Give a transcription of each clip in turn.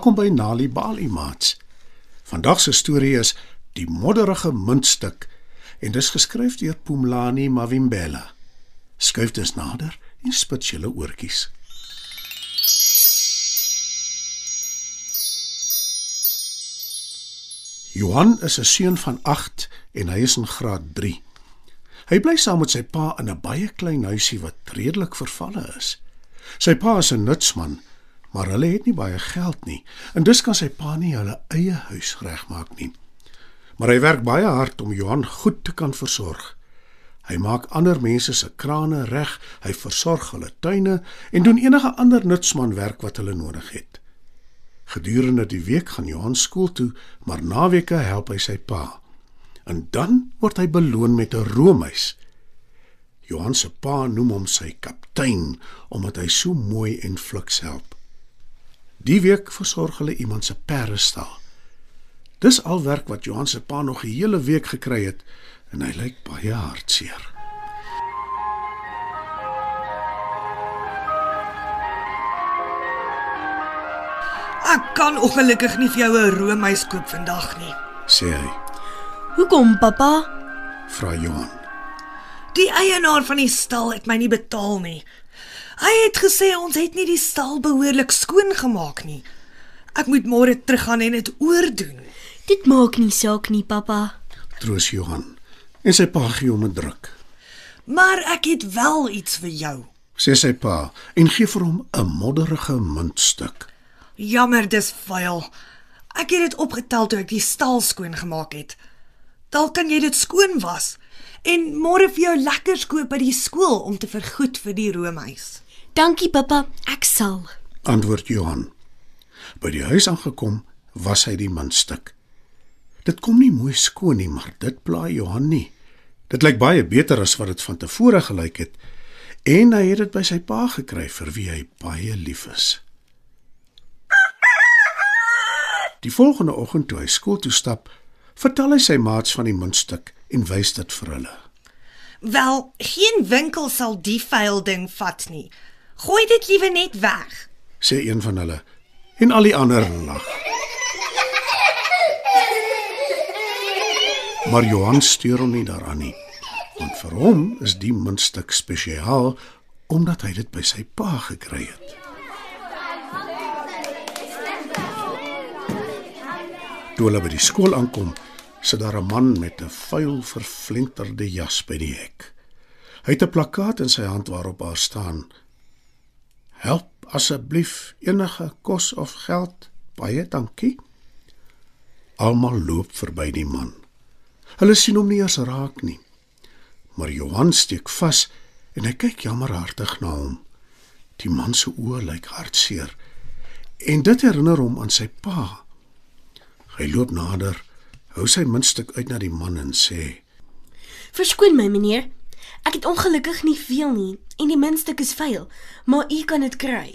Welkom by Nali Bali Mats. Vandag se storie is Die modderige muntstuk en dis geskryf deur Pumlani Mavimbela. Skuif dus nader en spit julle oortjies. Johan is 'n seun van 8 en hy is in graad 3. Hy bly saam met sy pa in 'n baie klein huisie wat redelik vervalle is. Sy pa is 'n nutsman, maar hulle het nie baie geld nie en dus kan sy pa nie hulle eie huis regmaak nie. Maar hy werk baie hard om Johan goed te kan versorg. Hy maak ander mense se krane reg, hy versorg hulle tuine en doen enige ander nutsmanwerk wat hulle nodig het. Gedurende die week gaan Johan skool toe, maar naweke help hy sy pa. En dan word hy beloon met 'n roomhuis. Johan se pa noem hom sy kaptein omdat hy so mooi en fliks help. Die week versorg hulle iemand se perdestal. Dis al werk wat Johan se pa nog 'n hele week gekry het en hy lyk baie hartseer. Ek kan ongelukkig nie vir jou 'n roomys koop vandag nie. sê hy. Hoekom, pappa? Vra Johan. Die eienaar van die stal het my nie betaal nie. Hy het gesê ons het nie die stal behoorlik skoon gemaak nie. Ek moet môre teruggaan en dit oordoen. Dit maak nie saak nie, pappa. Troos Johan. En sy pa gee hom 'n druk. Maar ek het wel iets vir jou. Sê sy pa en gee vir hom 'n modderige muntstuk. Jammer, dis vuil. Ek het dit opgetel toe ek die stal skoon gemaak het. Dalk kan jy dit skoon was en môre vir jou lekkers koop by die skool om te vergoed vir die roomhuis. Dankie, pappa. Ek sal. Antwoord Johan. By die huis aangekom, was hy die muntstuk. Dit kom nie mooi skoon nie, maar dit pla Johan nie. Dit lyk baie beter as wat dit van tevore gelyk het en hy het dit by sy pa gekry vir wie hy baie lief is. Die volgende oggend toe hy skool toe stap, vertel hy sy maats van die muntstuk en wys dit vir hulle. Wel, geen winkel sal die vuil ding vat nie. Gooi dit liewe net weg. sê een van hulle en al die ander lag. Maar Johan steur hom nie daaraan nie. Want vir hom is die muntstuk spesiaal omdat hy dit by sy pa gekry het. Toe hulle by die skool aankom, sit daar 'n man met 'n vuil vervlenterde jas by die hek. Hy het 'n plakkaat in sy hand waarop daar staan: Help asseblief enige kos of geld. Baie dankie. Almal loop verby die man. Hulle sien hom nie eens raak nie. Maar Johan steek vas en hy kyk jammerhartig na hom. Die man se oë lyk hartseer en dit herinner hom aan sy pa. Hy loop nader, hou sy muntstuk uit na die man en sê: Verskoon my, meneer. Ek het ongelukkig nie veel nie en die muntstuk is vuil, maar u kan dit kry.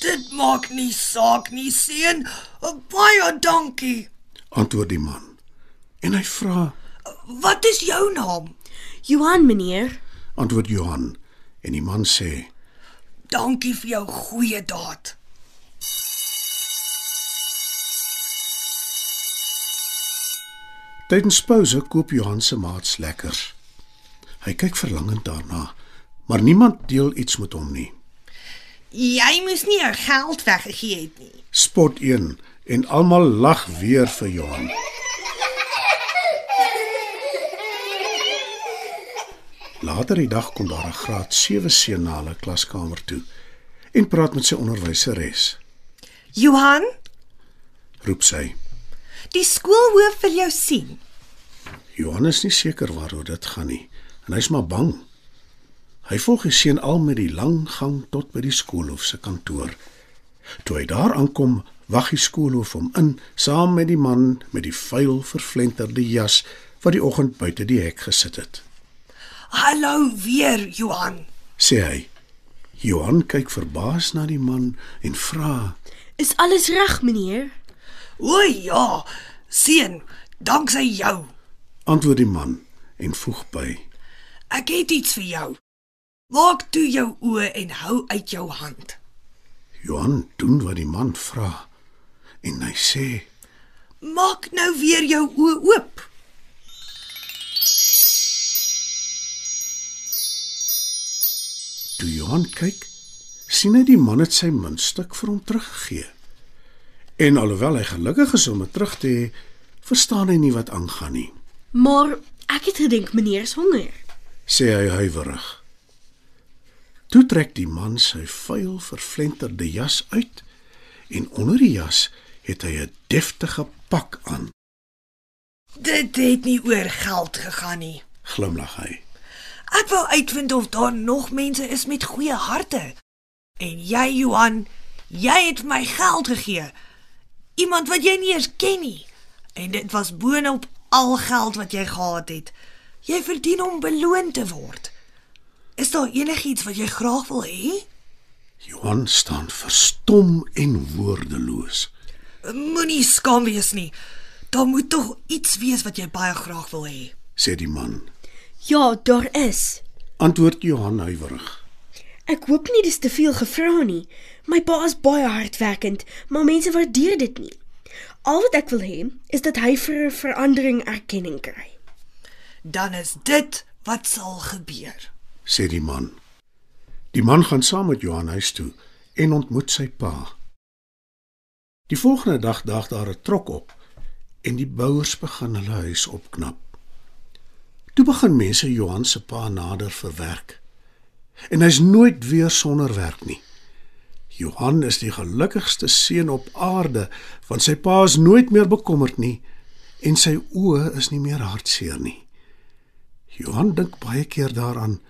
Dit maak nie saak nie, seun. Baie dankie. Antwoord die man. En hy vra: Wat is jou naam? Johan, meneer. Antwoord Johan en die man sê: Dankie vir jou goeie daad. Tydens pouse koop Johan se maats lekkers. Hy kyk verlangend daarna, maar niemand deel iets met hom nie. Jy moes nie jou geld weggegee het nie. Spot een en almal lag weer vir Johan. Later die dag kom daar 'n graad 7 seun na hulle klaskamer toe en praat met sy onderwyseres. Johan, Roep sy. Die skoolhoof wil jou sien. Johan is nie seker waaroor dit gaan nie en hy's maar bang. Hy volg die seun al met die lang gang tot by die skoolhoof se kantoor. Toe hy daar aankom, wag die skoolhoof hom in saam met die man met die vuil vervlenterde jas wat die oggend buite die hek gesit het. Hallo weer, Johan. Sê hy. Johan kyk verbaas na die man en vra: Is alles reg, meneer? O ja, seun, danksy jou. Antwoord die man en voeg by: Ek het iets vir jou. Maak toe jou oë en hou uit jou hand. Johan doen wat die man vra en hy sê: Maak nou weer jou oë oop. Toe Johan kyk, sien hy die man het sy muntstuk vir hom teruggegee. En alhoewel hy gelukkig is om dit terug te hê, verstaan hy nie wat aangaan nie. Maar ek het gedink meneer is honger. sê hy huiwerig. Toe trek die man sy vuil vervlenterde jas uit en onder die jas het hy 'n deftige pak aan. Dit het nie oor geld gegaan nie. Glimlag hy. Ek wou uitvind of daar nog mense is met goeie harte. En jy Johan, jy het my geld gegee. Iemand wat jy nie eens ken nie. En dit was boonop al geld wat jy gehad het. Jy verdien om beloon te word. Is daar enigiets wat jy graag wil hê? Johan staan verstom en woordeloos. Moenie skaam wees nie. Daar moet tog iets wees wat jy baie graag wil hê. sê die man. Ja, daar is. Antwoord Johan huiwerig. Ek hoop nie dis te veel gevra nie. My pa is baie hardwerkend, maar mense waardeer dit nie. Al wat ek wil hê is dat hy vir 'n verandering erkenning kry. Dan is dit wat sal gebeur. sê die man. Die man gaan saam met Johan huis toe en ontmoet sy pa. Die volgende dag daag daar 'n trok op en die bouers begin hulle huis opknap. Toe begin mense Johan se pa nader verwerk. En hy's nooit weer sonder werk nie. Johan is die gelukkigste seun op aarde want sy pa is nooit meer bekommerd nie en sy oë is nie meer hartseer nie. Johan dink baie keer daaraan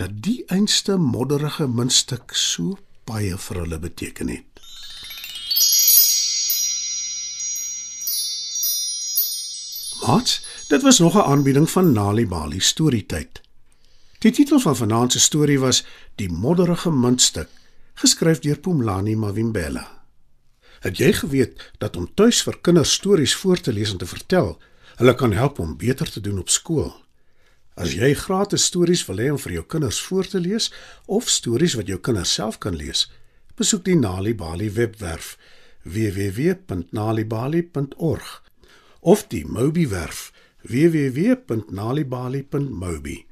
dat die einste modderige muntstuk so baie vir hulle beteken het. Wat? Dit was nog 'n aanbieding van Nali Bali Storytyd. Die titel van vanaand se storie was Die modderige muntstuk, geskryf deur Pumlani Mavimbela. Het jy geweet dat om tuis vir kinders stories voor te lees en te vertel, hulle kan help om beter te doen op skool? As jy gratis stories wil hê om vir jou kinders voor te lees of stories wat jou kinders self kan lees, besoek die Nali Bali webwerf www.nalibali.org of die Mobi werf www.nalibali.mobi.